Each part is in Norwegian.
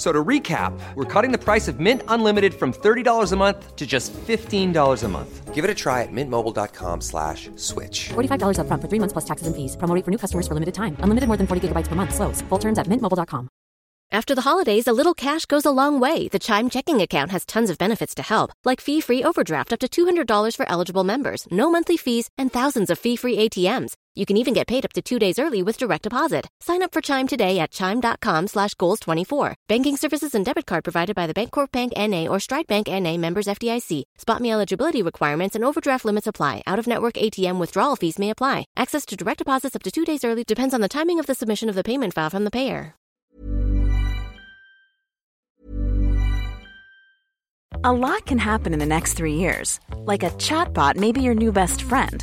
F- So to recap, we're cutting the price of Mint Unlimited from $30 a month to just $15 a month. Give it a try at mintmobile.com slash switch. $45 upfront for three months plus taxes and fees. Promo rate for new customers for limited time. Unlimited more than 40 gigabytes per month. Slows. Full terms at mintmobile.com. After the holidays, a little cash goes a long way. The Chime checking account has tons of benefits to help, like fee-free overdraft up to $200 for eligible members, no monthly fees, and thousands of fee-free ATMs. You can even get paid up to two days early with direct deposit. Sign up for Chime today at chime.com slash goals24. Banking services and debit card provided by the Bancorp Bank N.A. or Stride Bank N.A. members FDIC. Spot me eligibility requirements and overdraft limits apply. Out-of-network ATM withdrawal fees may apply. Access to direct deposits up to two days early depends on the timing of the submission of the payment file from the payer. A lot can happen in the next three years. Like a chatbot may be your new best friend.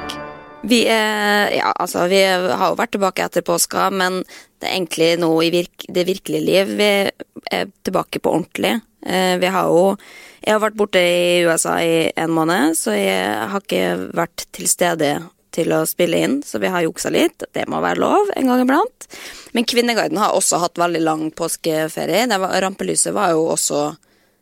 Vi er, ja, altså, vi har jo vært tilbake etter påska, men det er egentlig nå i virk, det virkelige liv vi er tilbake på ordentlig. Eh, vi har jo Jeg har vært borte i USA i en måned, så jeg har ikke vært til stede til å spille inn, så vi har juksa litt. Det må være lov en gang iblant. Men Kvinneguiden har også hatt veldig lang påskeferie. Var, rampelyset var jo også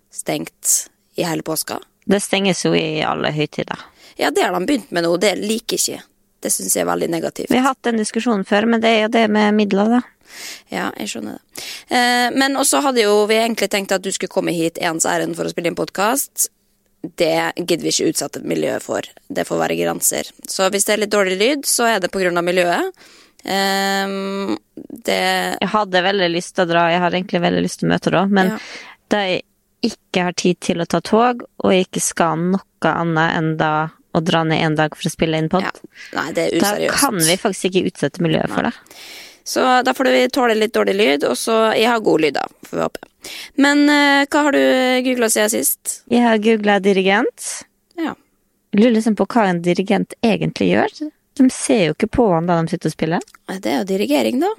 stengt i hele påska. Det stenges jo i alle høytider. Ja, det har de begynt med nå. Det liker ikke. Det syns jeg er veldig negativt. Vi har hatt den diskusjonen før, men det er jo det med midler, da. Ja, jeg skjønner det. Eh, men også hadde jo vi egentlig tenkt at du skulle komme hit ens ærend for å spille inn podkast. Det gidder vi ikke utsette miljøet for. Det får være grenser. Så hvis det er litt dårlig lyd, så er det på grunn av miljøet. Um, det Jeg hadde veldig lyst til å dra, jeg har egentlig veldig lyst til å møte da, men Ja. da jeg ikke har tid til å ta tog, og jeg ikke skal noe annet enn da å dra ned en dag for å spille inn pod, ja. Nei, det er useriøst. da kan vi faktisk ikke utsette miljøet for det. Så da får vi tåle litt dårlig lyd, og så Jeg har god lyd, da, får vi håpe. Men uh, hva har du googla siden sist? Jeg har googla dirigent. Ja. Jeg lurer liksom på hva en dirigent egentlig gjør. De ser jo ikke på han da de sitter og spiller. Det er jo dirigering, da.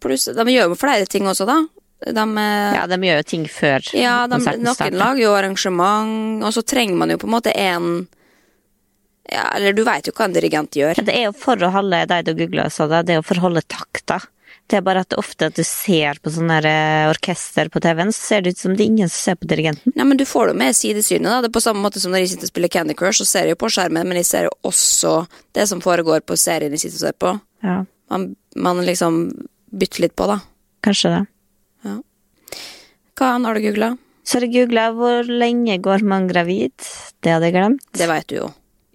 Pluss De gjør jo flere ting også, da. De eh, Ja, de gjør jo ting før Ja, de, konserten noen lager jo arrangement, og så trenger man jo på en måte en ja, Eller du veit jo hva en dirigent gjør. Det er jo for å holde deg du googler, så det, det er jo for å holde takta. Det er bare at ofte at du ser på sånne eh, orkester på TV-en, så ser det ut som det er ingen som ser på dirigenten. Nei, men Du får det jo med sidesynet. da. Det er på samme måte som når jeg sitter og spiller Candy Crush, så ser jeg jo på skjermen, men jeg ser jo også det som foregår på serien jeg sitter og ser på. Ja, Man, man liksom bytter litt på, da. kanskje det. Hva annet har du googla? Så har jeg googla hvor lenge går man gravid. Det hadde jeg glemt. Det veit du jo.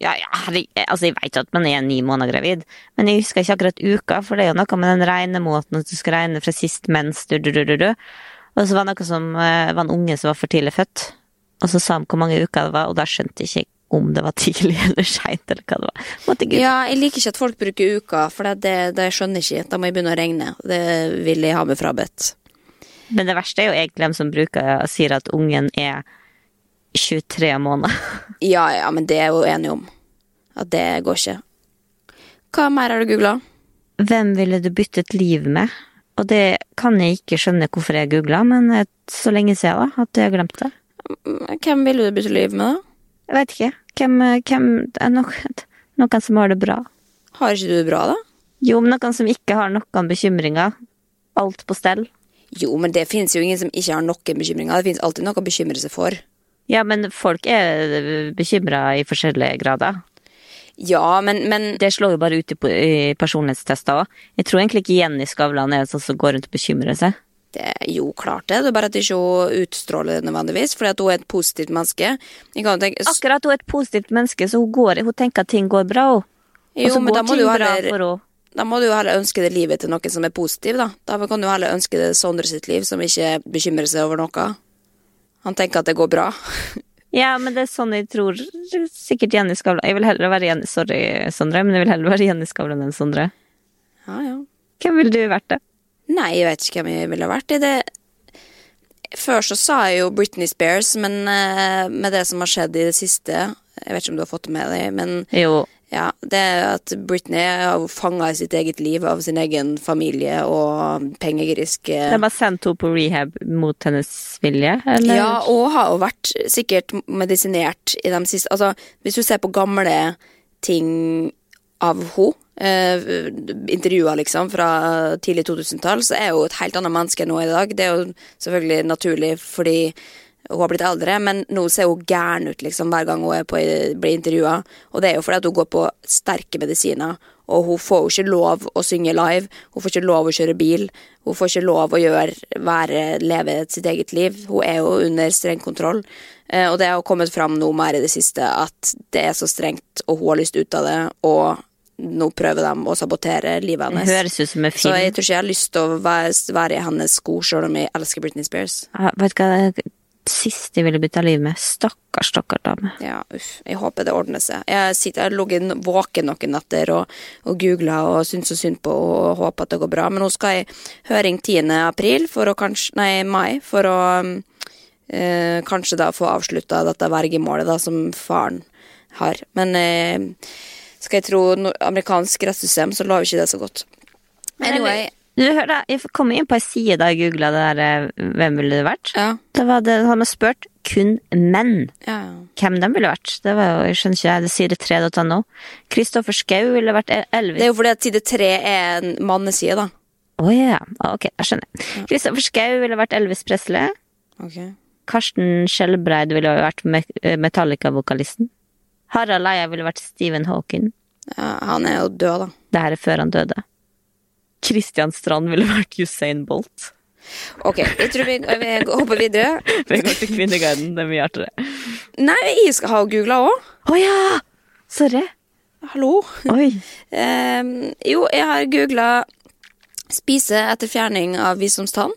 Ja, ja, herre- altså jeg jo at man er ni måneder gravid, men jeg husker ikke akkurat uka, for det er jo noe med den regnemåten at du skal regne fra sist mens, du, du, du, du, du. Og så var det noe som eh, var en unge som var for tidlig født, og så sa han hvor mange uker det var, og da skjønte jeg ikke om det var tidlig eller seint, eller hva det var. Måte. Ja, jeg liker ikke at folk bruker uka, for det, det, det skjønner jeg ikke. Da må jeg begynne å regne. Det vil jeg ha meg frabedt. Men det verste er jo egentlig dem som bruker sier at ungen er 23 måneder. Ja, ja, men det er jo enig om. At det går ikke. Hva mer har du googla? Hvem ville du byttet liv med? Og det kan jeg ikke skjønne hvorfor jeg googla, men eh, så lenge siden da, at jeg har glemt det. Hvem ville du bytte liv med, da? Jeg vet ikke. Hvem, hvem er noen, noen som har det bra? Har ikke du det bra, da? Jo, men noen som ikke har noen bekymringer. Alt på stell. Jo, men det finnes jo ingen som ikke har noen bekymringer. Det finnes alltid noe å bekymre seg for. Ja, men folk er bekymra i forskjellige grader. Ja, men, men Det slår jo bare ut i, personlighetstester òg. Jeg tror egentlig ikke Jenny Skavlan er en sånn som går rundt og bekymrer seg. det er jo klart det. Det er bare at ikke hun utstråler det nødvendigvis, fordi at hun er et positivt menneske. Tenke, Akkurat hun er et positivt menneske, så hun, går, hun tenker at ting går bra. hun. Jo, men da må, heller, da må du jo heller ønske det livet til noen som er positiv, da. Da kan du heller ønske det Sondre sitt liv, som ikke bekymrer seg over noe. Han tenker at det går bra. Ja, men det er sånn jeg tror sikkert Jenny Skavlan Jeg vil heller være Jenny Sorry, Sondre, men jeg vil heller være Jenny Skavlan enn Sondre. Ja, ja. Hvem ville du vært, da? Nei, jeg vet ikke hvem jeg ville vært i det. Før så sa jeg jo Britney Spears, men eh, med det som har skjedd i det siste Jeg vet ikke om du har fått det med deg, men Jo, ja, det er at Britney har fanga i sitt eget liv av sin egen familie og pengegrisk eh, de har sendt henne på rehab mot hennes vilje, eller? Ja, og har jo vært sikkert medisinert i de siste Altså, hvis du ser på gamle ting av henne, eh, intervjuer liksom fra tidlig 2000-tall, så er hun et helt annet menneske nå er i dag. Det er jo selvfølgelig naturlig fordi hun har blitt eldre, men nå ser hun gæren ut liksom hver gang hun er på, blir intervjua. Og det er jo fordi at hun går på sterke medisiner, og hun får jo ikke lov å synge live. Hun får ikke lov å kjøre bil. Hun får ikke lov å gjøre, være, leve sitt eget liv. Hun er jo under streng kontroll. Eh, og det har kommet fram nå mer i det siste at det er så strengt, og hun har lyst ut av det, og nå prøver de å sabotere livet hennes. høres ut som en film. Så jeg tror ikke jeg har lyst til å være, være i hennes sko, sjøl om jeg elsker Britney Spears. Ja, Vet du hva siste jeg ville bytta liv med? Stakkars, stakkars dame. Ja, uff. Jeg håper det ordner seg. Jeg sitter, har ligget våken noen netter og, og googla og syns så synd på og håper at det går bra. Men nå skal jeg høring 10. april, for å kanskje Nei, mai, for å øh, kanskje da få avslutta dette vergemålet da, som faren har. Men øh, skal jeg tro no amerikansk rettssystem, så lover ikke det så godt. Anyway. Du, hør da, Jeg kom inn på ei side da jeg googla det der eh, Hvem ville det vært? Ja. Da var det, hadde man spurt kun menn ja. hvem de ville vært. Det var jo, jeg skjønner ikke, det sier det 3.no. Kristoffer Schou ville vært Elvis. Det er jo fordi at side tre er en manneside, da. Å ja, ah, ok, jeg skjønner. Kristoffer Schou ville vært Elvis Presley. Okay. Karsten Skjelbreid ville vært eh, Metallica-vokalisten. Harald Eia ville vært Stephen Hawking. Ja, han er jo død, da. Det her er før han døde. Christian Strand ville vært Usain Bolt. Ok, jeg tror vi, vi hopper videre. Vi går til Kvinneguiden, det er mye artigere. Nei, jeg skal ha googla òg. Å ja! Sorry. Hallo. Oi. um, jo, jeg har googla 'spise etter fjerning av visdomstann'.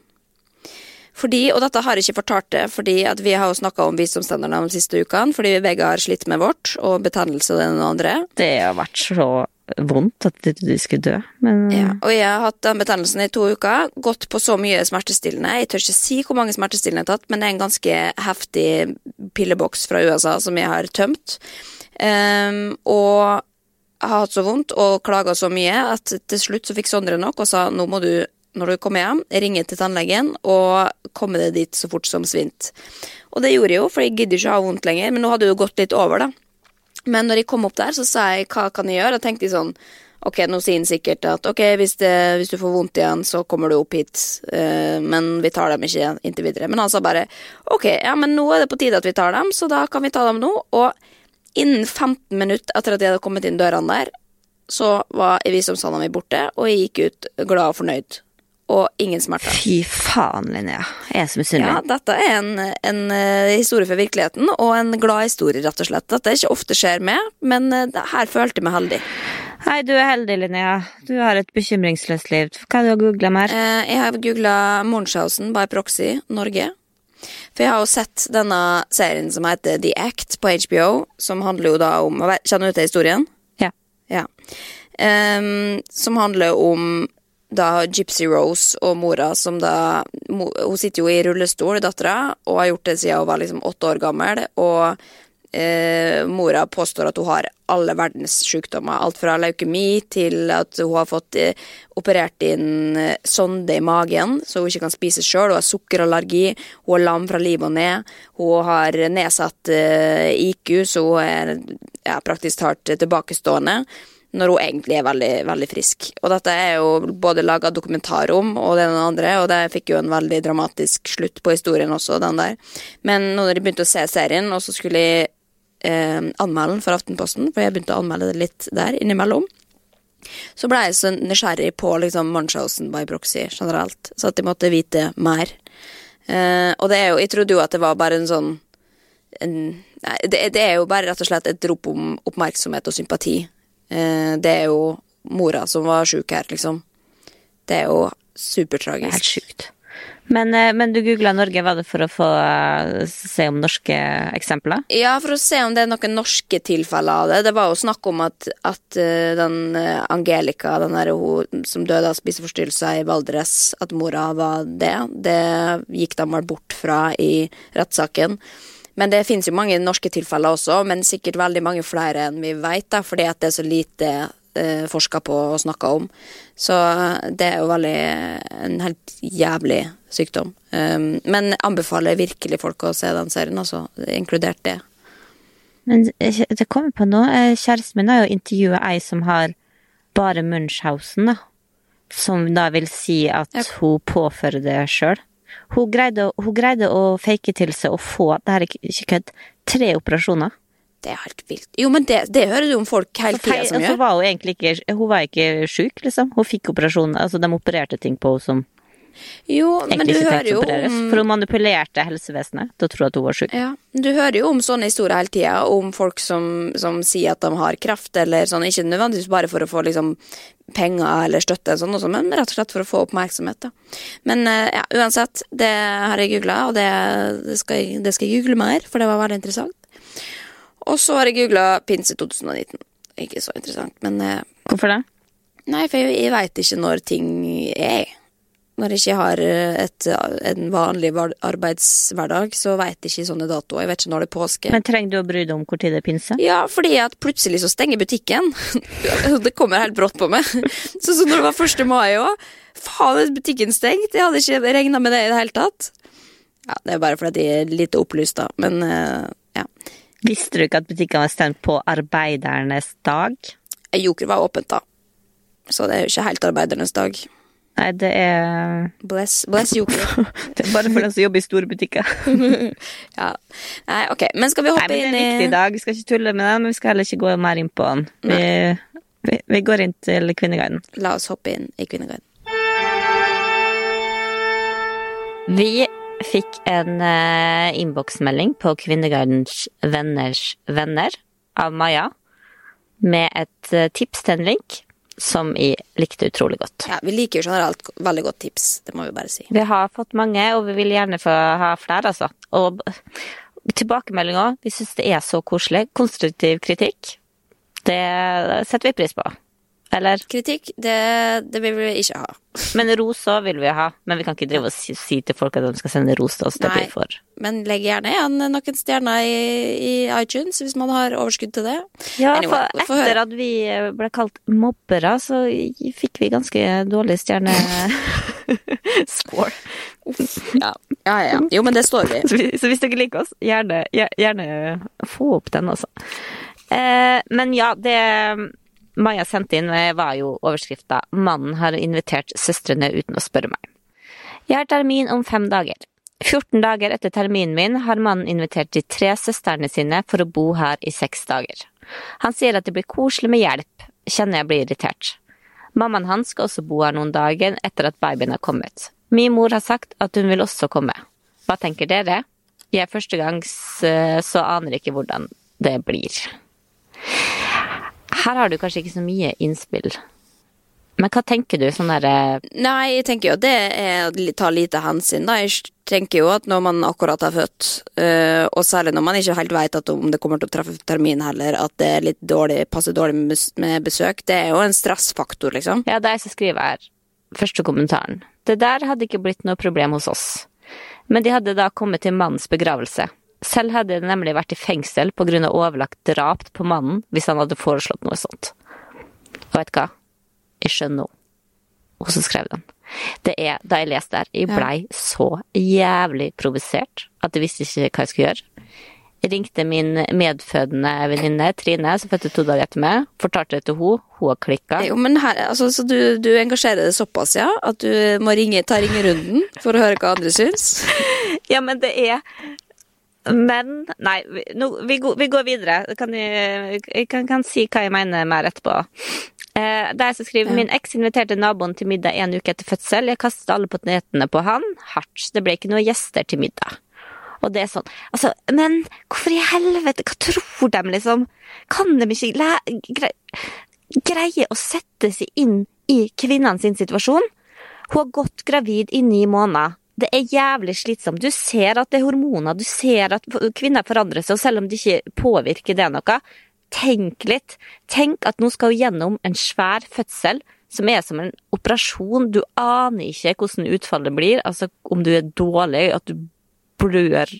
Fordi, og dette har jeg ikke fortalt det, fordi vi har jo snakka om visdomstennene de siste ukene, fordi vi begge har slitt med vårt, og betennelse og det andre. Det har vært så vondt at de, de skulle dø, men Ja, og jeg har hatt den betennelsen i to uker, gått på så mye smertestillende. Jeg tør ikke si hvor mange smertestillende jeg har tatt, men det er en ganske heftig pilleboks fra USA som jeg har tømt. Um, og jeg har hatt så vondt og klaga så mye at til slutt så fikk Sondre nok og sa nå må du, når du kommer hjem, ringe til tannlegen og komme deg dit så fort som svint. Og det gjorde jeg jo, for jeg gidder ikke å ha vondt lenger, men nå hadde det jo gått litt over, da. Men når jeg kom opp der, så sa jeg hva kan jeg gjøre? Og tenkte de sånn Ok, nå sier han sikkert at ok, hvis, det, hvis du får vondt igjen, så kommer du opp hit, uh, men vi tar dem ikke inntil videre. Men han sa bare ok, ja, men nå er det på tide at vi tar dem, så da kan vi ta dem nå. Og innen 15 minutter etter at jeg hadde kommet inn dørene der, så var vi som visdomstanna mi borte, og jeg gikk ut glad og fornøyd. Og ingen smarte. Fy faen, Linnea. Jeg er så misunnelig. Ja, dette er en, en eh, historie fra virkeligheten, og en glad historie, rett og slett. Dette er ikke ofte skjer med, men eh, her følte jeg meg heldig. Hei, du er heldig, Linnea. Du har et bekymringsløst liv. Hva har du googla mer? Eh, jeg har googla Munchhausen by proxy Norge. For jeg har jo sett denne serien som heter The Act på HBO, som handler jo da om Kjenner du til historien? Ja. Ja. Um, som handler om da Gypsy Rose og mora som da Hun sitter jo i rullestol, dattera, og har gjort det siden hun var liksom åtte år gammel. Og eh, mora påstår at hun har alle verdens sykdommer. Alt fra leukemi til at hun har fått eh, operert inn eh, sonde i magen, så hun ikke kan spise sjøl. Hun har sukkerallergi, hun er lam fra liv og ned. Hun har nedsatt eh, IQ, så hun er ja, praktisk talt tilbakestående. Når hun egentlig er veldig, veldig frisk. Og dette er jo både laga dokumentar om, og det ene og det andre, og det fikk jo en veldig dramatisk slutt på historien også, den der. Men nå når jeg begynte å se serien, og så skulle jeg eh, anmelde den for Aftenposten, for jeg begynte å anmelde det litt der innimellom. Så ble jeg så nysgjerrig på liksom Munchhausen by proxy generelt, så at jeg måtte vite mer. Eh, og det er jo Jeg trodde jo at det var bare en sånn en, nei, det, det er jo bare rett og slett et rop om oppmerksomhet og sympati. Eh, det er jo mora som var sjuk her, liksom. Det er jo supertragisk. Helt sjukt. Men, eh, men du googla Norge, var det for å få eh, se om norske eksempler? Ja, for å se om det er noen norske tilfeller av det. Det var jo snakk om at, at den Angelica, den der hun som døde av spiseforstyrrelser i Valdres, at mora var det. Det gikk de vel bort fra i rettssaken. Men det finnes jo mange norske tilfeller også, men sikkert veldig mange flere enn vi vet, da, fordi at det er så lite eh, forska på og snakka om. Så det er jo veldig en helt jævlig sykdom. Um, men anbefaler virkelig folk å se den serien, altså. Inkludert det. Men eh, det kommer på nå, eh, kjæresten min har jo intervjua ei som har bare Munchhausen, da. Som da vil si at Ja. hun påfører det sjøl. Hun, greide hun greide å fake til seg å få, det her er ikke- kødd, tre operasjoner. Det er helt vilt. Jo, men det, det hører du om folk hele tida som gjør. så gjør. var hun ikke Hun var ikke sjuk, liksom. Hun fikk operasjoner. Altså, de opererte ting på henne som Jo, men du hører jo om For hun manipulerte helsevesenet til å tro at hun var syk. Ja, du hører jo om sånne historier hele tida, om folk som, som sier at de har kreft, eller sånn, ikke nødvendigvis bare for å få liksom penger eller støtte, sånn, også, men rett og slett for å få oppmerksomhet. Da. Men eh, ja, uansett, det har jeg googla, og det, det, skal jeg, det skal jeg google mer, for det var veldig interessant. Og så har jeg googla pinse 2019. Ikke så interessant, men eh, Hvorfor det? Nei, for jeg, jeg veit ikke når ting er. Når jeg ikke har eh, et, en vanlig arbeidshverdag, så veit jeg ikke sånne datoer. Jeg vet ikke når det er påske. Men trenger du å bry deg om tid det er pinse? ja, fordi at plutselig så stenger butikken. det kommer helt brått på meg. Sånn som når det var 1. mai òg. Faen, butikken stengt? Jeg hadde ikke regna med det i det hele tatt. Ja, Det er bare fordi de er lite opplyst, da. Men eh, ja. Visste du ikke at butikkene var stengt på arbeidernes dag? Joker var åpent, da. Så det er jo ikke helt arbeidernes dag. Nei, det er, Bless, bless Joker. det er bare for den som jobber i store butikker. ja. Nei, ok. Men skal vi Nei, inn men det er en i viktig dag. Vi skal ikke tulle med den, men vi skal heller ikke gå mer inn på den. Vi, vi, vi går inn til Kvinneguiden. La oss hoppe inn i Kvinneguiden. Vi fikk en uh, innboksmelding på Kvinneguidens venners venner av Maja med et uh, tips til en link som jeg likte utrolig godt. Ja, vi liker jo generelt veldig godt tips, det må vi bare si. Vi har fått mange, og vi vil gjerne få ha flere, altså. Og tilbakemeldinger. Vi syns det er så koselig. Konstruktiv kritikk. Det setter vi pris på. Eller Kritikk, det, det vil vi ikke ha. Men ros òg vil vi ha. Men vi kan ikke drive og si, si til folk at de skal sende ros til oss. Det blir for Men legg gjerne igjen noen stjerner i, i iTunes hvis man har overskudd til det. Ja, Anyway, for etter at vi ble kalt mobbere, så fikk vi ganske dårlig stjerne... Score. Ja, ja, ja. Jo, men det står vi. Så, så hvis dere liker oss, gjerne, gjerne få opp den, altså. Eh, men ja, det Maja sendte inn, var jo overskrifta 'Mannen har invitert søstrene uten å spørre meg'. Jeg har termin om fem dager. 14 dager etter terminen min har mannen invitert de tre søstrene sine for å bo her i seks dager. Han sier at det blir koselig med hjelp, kjenner jeg blir irritert. Mammaen hans skal også bo her noen dager etter at babyen har kommet. Min mor har sagt at hun vil også komme. Hva tenker dere? Jeg er første gang, så aner ikke hvordan det blir. Her har du kanskje ikke så mye innspill. Men hva tenker du sånn derre Nei, jeg tenker jo at det er å ta lite hensyn, da. Jeg tenker jo at når man akkurat har født, øh, og særlig når man ikke helt vet at om det kommer til å treffe termin heller, at det er litt dårlig, passer dårlig med besøk, det er jo en stressfaktor, liksom. Ja, det er jeg som skriver her. Første kommentaren. Det der hadde ikke blitt noe problem hos oss. Men de hadde da kommet til mannens begravelse. Selv hadde jeg nemlig vært i fengsel av overlagt drap på mannen hvis han hadde foreslått noe sånt. Og vet du hva? Jeg skjønner henne. Og så skrev den. Det er, da jeg leste der, jeg blei så jævlig provosert at jeg visste ikke hva jeg skulle gjøre. Jeg ringte min medfødende venninne Trine, som fødte to dager etter meg. Fortalte det til henne. Hun har klikka. Jo, men her, altså, så du, du engasjerer deg såpass, ja? At du må ringe, ta ringerunden for å høre hva andre syns? Ja, men det er Men Nei, nå, vi, går, vi går videre. Kan jeg, jeg kan, kan si hva jeg mener mer etterpå. Eh, er jeg som skriver Min eks inviterte naboen til middag en uke etter fødsel. Jeg kastet alle potetene på han. Hardt. Det ble ikke noen gjester til middag. Og det er sånn Altså, men hvorfor i helvete? Hva tror de, liksom? Kan de ikke læ gre greie å sette seg inn i kvinnen sin situasjon? Hun har gått gravid i ni måneder. Det er jævlig slitsomt. Du ser at det er hormoner, du ser at kvinner forandrer seg, og selv om det ikke påvirker det noe, tenk litt. Tenk at nå skal hun gjennom en svær fødsel som er som en operasjon. Du aner ikke hvordan utfallet blir, altså om du er dårlig, at du blør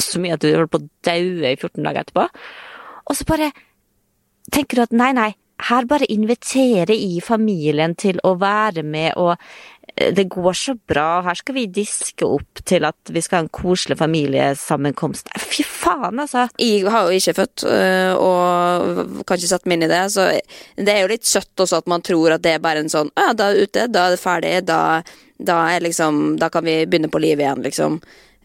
så mye at du holder på å daue i 14 dager etterpå. Og så bare tenker du at nei, nei, her bare invitere i familien til å være med og det går så bra, her skal vi diske opp til at vi skal ha en koselig familiesammenkomst. Fy faen, altså. Jeg har jo ikke født, øh, og kan ikke sette meg inn i det, så det er jo litt søtt også at man tror at det er bare en sånn Ja, da er det ute, da er det ferdig, da, da er liksom Da kan vi begynne på livet igjen, liksom.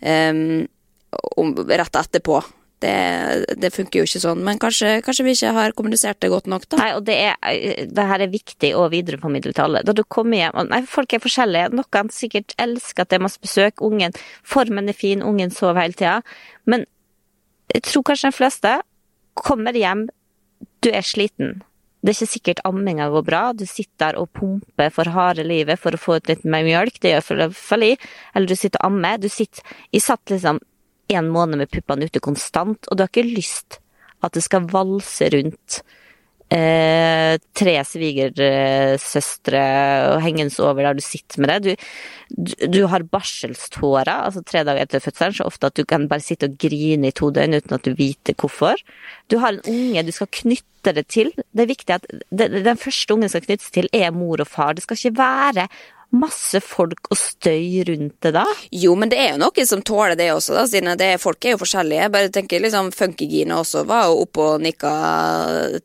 Um, rett etterpå. Det, det funker jo ikke sånn, men kanskje, kanskje vi ikke har kommunisert det godt nok, da. Nei, og det, er, det her er viktig å videreformidle til alle. Da du kommer hjem og Nei, folk er forskjellige. Noen sikkert elsker at det er masse besøk. Ungen, formen er fin, ungen sover hele tida. Men jeg tror kanskje de fleste kommer hjem, du er sliten. Det er ikke sikkert amminga går bra. Du sitter der og pumper for harde livet for å få ut litt mer mjølk. Det gjør i hvert fall i. Eller du sitter og ammer. Du sitter Jeg satt liksom en måned med puppene ute konstant, og du har ikke lyst at det skal valse rundt eh, tre svigersøstre og hengens over der du sitter med det. Du, du, har barselstårer, altså tre dager etter fødselen, så ofte at du kan bare sitte og grine i to døgn uten at du vet hvorfor. Du har en unge du skal knytte det til. Det er viktig at det, den første ungen skal knyttes til, er mor og far. Det skal ikke være masse folk og støy rundt det da? Jo, men det er jo noen som tåler det også, da, siden det, folk er jo forskjellige. Jeg bare tenker liksom Funkygine også var jo oppe og nikka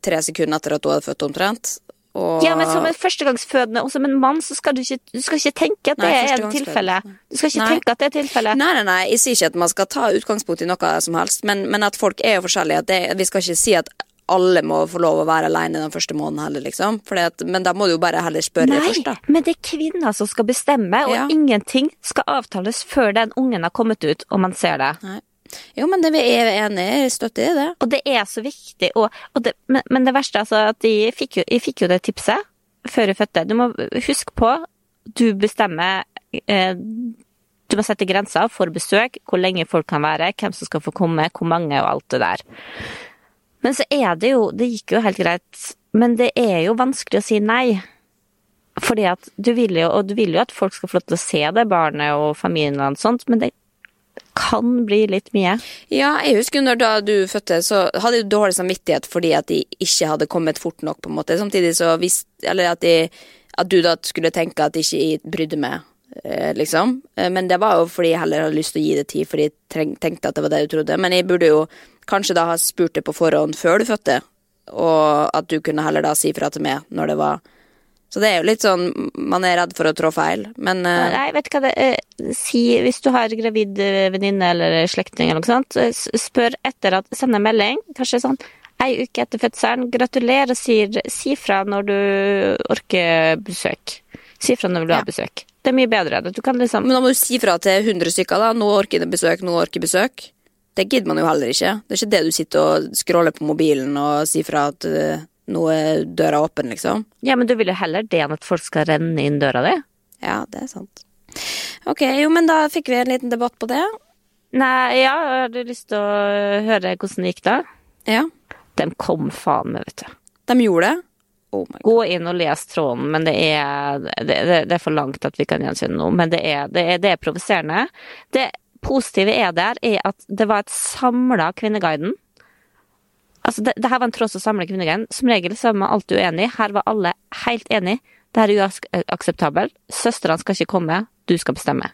tre sekunder etter at hun hadde født, omtrent. Og... Ja, men som en førstegangsfødende og som en mann, så skal du ikke, du skal ikke tenke at det Nei, er et tilfelle. Du skal ikke Nei. tenke at det er tilfelle. Nei, nei, nei, jeg sier ikke at man skal ta utgangspunkt i noe som helst, men, men at folk er jo forskjellige. Det, vi skal ikke si at alle må få lov å være alene den første måneden heller, liksom. Fordi at, men da må du jo bare heller spørre Nei, først, da. men det er kvinner som skal bestemme, og Ja. ingenting skal avtales før den ungen har kommet ut, og man ser det. Nei. Jo, men det vi er enige, i, støtter i det. Og det er så viktig, og, og det, men, men det verste er altså at jeg fikk, jo, jeg fikk jo det tipset før jeg fødte. Du må huske på, du bestemmer eh, Du må sette grenser for besøk, hvor lenge folk kan være, hvem som skal få komme, hvor mange og alt det der. Men så er det jo Det gikk jo helt greit, men det er jo vanskelig å si nei. Fordi at du vil jo, og du vil jo at folk skal få lov til å se det, barnet og familien og sånt, men det kan bli litt mye. Ja, jeg husker når da du fødte, så hadde jeg dårlig samvittighet fordi at de ikke hadde kommet fort nok, på en måte. Samtidig så visste Eller at, de, at du da skulle tenke at de ikke brydde meg, liksom. Eh, Men det var jo fordi jeg heller hadde lyst til å gi det tid, fordi jeg tenkte at det var det du trodde. Men jeg burde jo kanskje da ha spurt det på forhånd før du fødte, og at du kunne heller da si fra til meg når det var Så det er jo litt sånn Man er redd for å trå feil, men eh, Nei, vet du hva det er Si, hvis du har gravid eh, venninne eller slektning eller noe sånt, eh, spør etter at Send en melding, kanskje sånn ei uke etter fødselen. Gratulerer, sier Si fra når du orker besøk. Si fra når du vil ha besøk. Det er mye bedre. Du kan liksom Men da må du si fra til 100 stykker, da. Nå orker jeg besøk, nå orker jeg besøk. Det gidder man jo heller ikke. Det er ikke det du sitter og scroller på mobilen og sier fra at eh, nå er døra åpen, liksom. Ja, men du vil jo heller det enn at folk skal renne inn døra di. Ja, det er sant. Ok, jo, men da fikk vi en liten debatt på det. Nei, ja, har du lyst til å høre hvordan det gikk da? Ja, De kom faen meg, vet du. de gjorde det. Oh. Gå inn og les tråden, men det er, det, det, er for langt at vi kan gjenkjenne noe. Men det er, det er, er provoserende. Det positive er der, er at det var et samla Kvinneguiden. Altså, det, her var en tråd som samla Kvinneguiden. Som regel så er man alltid uenig. Her var alle helt enig. Det her er uakseptabelt. Søstrene skal ikke komme, du skal bestemme.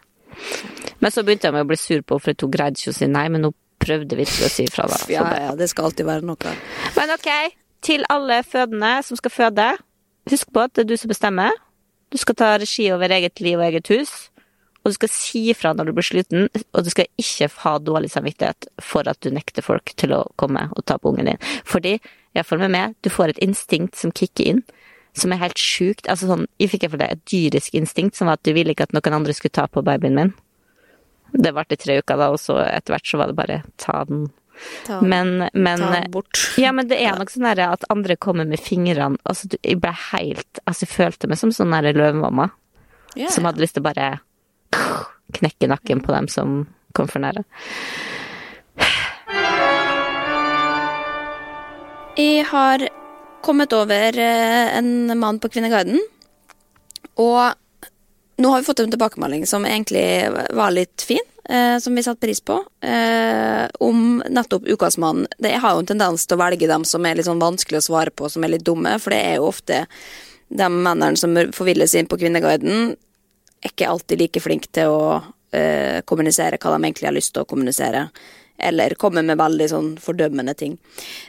Men så begynte jeg med å bli sur på, for hun greide ikke å si nei, men hun prøvde virkelig å si ifra. Ja, ja, det skal alltid være noe. Men ok, til alle fødende som skal føde, husk på at det er du som bestemmer. Du skal ta regi over eget liv og eget hus. Og du skal si ifra når du blir sliten, og du skal ikke ha dårlig samvittighet for at du nekter folk til å komme og ta på ungen din. Fordi, iallfall med meg, du får et instinkt som kicker inn, som er helt sjukt. Altså sånn, jeg fikk iallfall et dyrisk instinkt, som var at du ville ikke at noen andre skulle ta på babyen min. Det varte i tre uker, da, og så etter hvert så var det bare ta den. Ta, Men, men ta bort. ja, men det er nok sånn at andre kommer med fingrene Altså, jeg ble helt Altså, jeg følte meg som sånn løvemamma Ja, som hadde lyst til å bare knekke nakken på dem som kom for nære. Jeg har kommet over eh, en mann på Kvinneguiden, og nå har vi fått en tilbakemelding som egentlig var litt fin, eh, som vi satte pris på, eh, om nettopp Ukas mann. Det har jo en tendens til å velge dem som er litt sånn vanskelig å svare på, som er litt dumme, for det er jo ofte de mennene som forvilles inn på Kvinneguiden, er ikke alltid like flinke til å eh, kommunisere hva de egentlig har lyst til å kommunisere. Eller komme med veldig sånn fordømmende ting.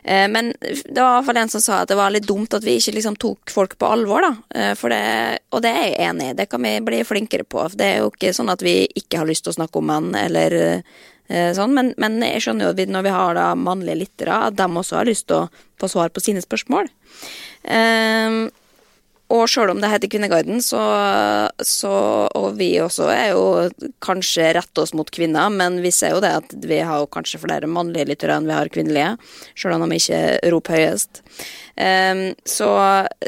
Eh, men det var i hvert fall en som sa at det var litt dumt at vi ikke liksom tok folk på alvor, da. Eh, det, og det er jeg enig i, det kan vi bli flinkere på. Det er jo ikke sånn at vi ikke har lyst til å snakke om menn, eller eh, sånn. Men, men jeg skjønner jo at vi, når vi har da mannlige lyttere, at de også har lyst til å få svar på sine spørsmål. Eh, og sjøl om det heter Kvinneguiden, så, så Og vi også er jo kanskje retter oss mot kvinner, men vi ser jo det at vi har jo kanskje flere mannlige lyttere enn vi har kvinnelige. Sjøl om de ikke roper høyest. Um, så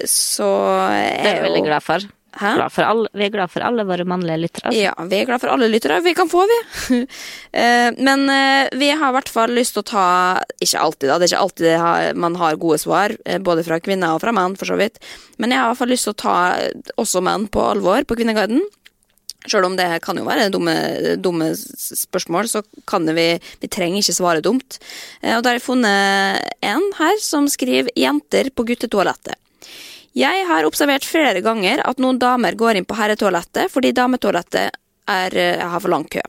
så Det er jeg veldig glad for. Glad for alle, vi er glad for alle våre mannlige lyttere. Altså. Ja, vi er glad for alle lyttere vi kan få, vi. Eh, Men eh, vi har i hvert fall lyst til å ta Ikke alltid, da. Det er ikke alltid man har gode svar, eh, både fra kvinner og fra menn, for så vidt. Men jeg har i hvert fall lyst til å ta også menn på alvor på Kvinneguiden. Sjøl om det kan jo være dumme, dumme spørsmål, så kan det vi Vi trenger ikke svare dumt. Og da har jeg funnet en her som skriver 'Jenter på guttetoalettet'. Jeg har observert flere ganger at noen damer går inn på herretoalettet fordi dametoalettet er, eh, har for lang kø.